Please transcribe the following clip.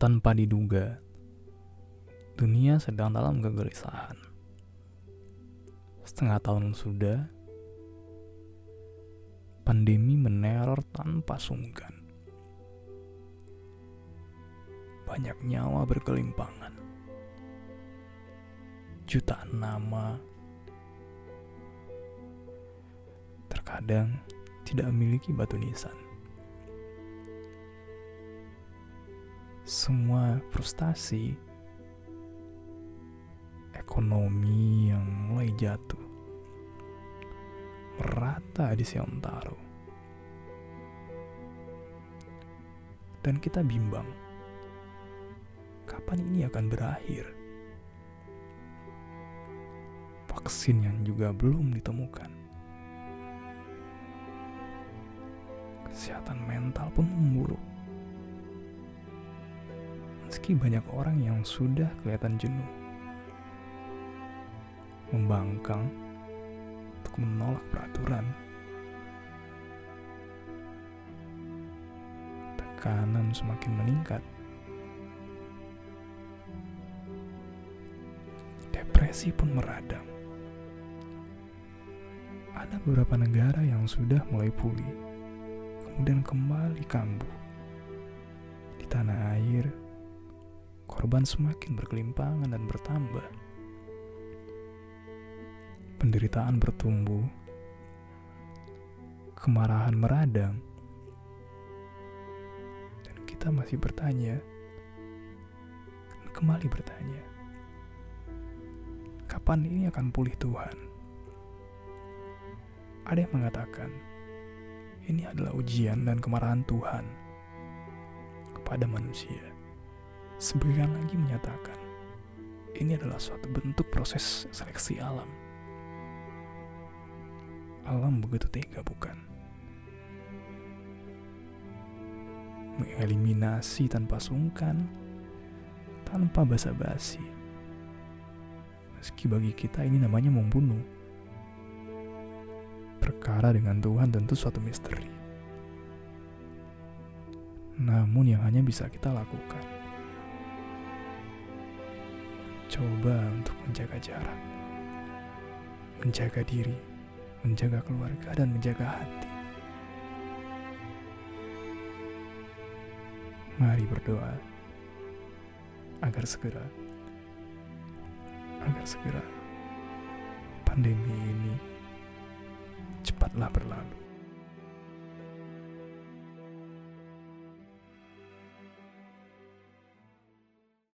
Tanpa diduga, dunia sedang dalam kegelisahan. Setengah tahun sudah, pandemi meneror tanpa sungkan. Banyak nyawa berkelimpangan. Jutaan nama terkadang tidak memiliki batu nisan. Semua frustasi ekonomi yang mulai jatuh merata di Siontaro dan kita bimbang kapan ini akan berakhir? Vaksin yang juga belum ditemukan. Kesehatan mental pun memburuk meski banyak orang yang sudah kelihatan jenuh, membangkang untuk menolak peraturan. Tekanan semakin meningkat. Depresi pun meradang. Ada beberapa negara yang sudah mulai pulih, kemudian kembali kambuh. Di tanah air, korban semakin berkelimpangan dan bertambah. Penderitaan bertumbuh, kemarahan meradang, dan kita masih bertanya, dan kembali bertanya, kapan ini akan pulih Tuhan? Ada yang mengatakan, ini adalah ujian dan kemarahan Tuhan kepada manusia. Sebagian lagi menyatakan ini adalah suatu bentuk proses seleksi alam. Alam begitu tega bukan? Mengeliminasi tanpa sungkan, tanpa basa-basi. Meski bagi kita ini namanya membunuh. Perkara dengan Tuhan tentu suatu misteri. Namun yang hanya bisa kita lakukan coba untuk menjaga jarak, menjaga diri, menjaga keluarga, dan menjaga hati. Mari berdoa agar segera, agar segera pandemi ini cepatlah berlalu.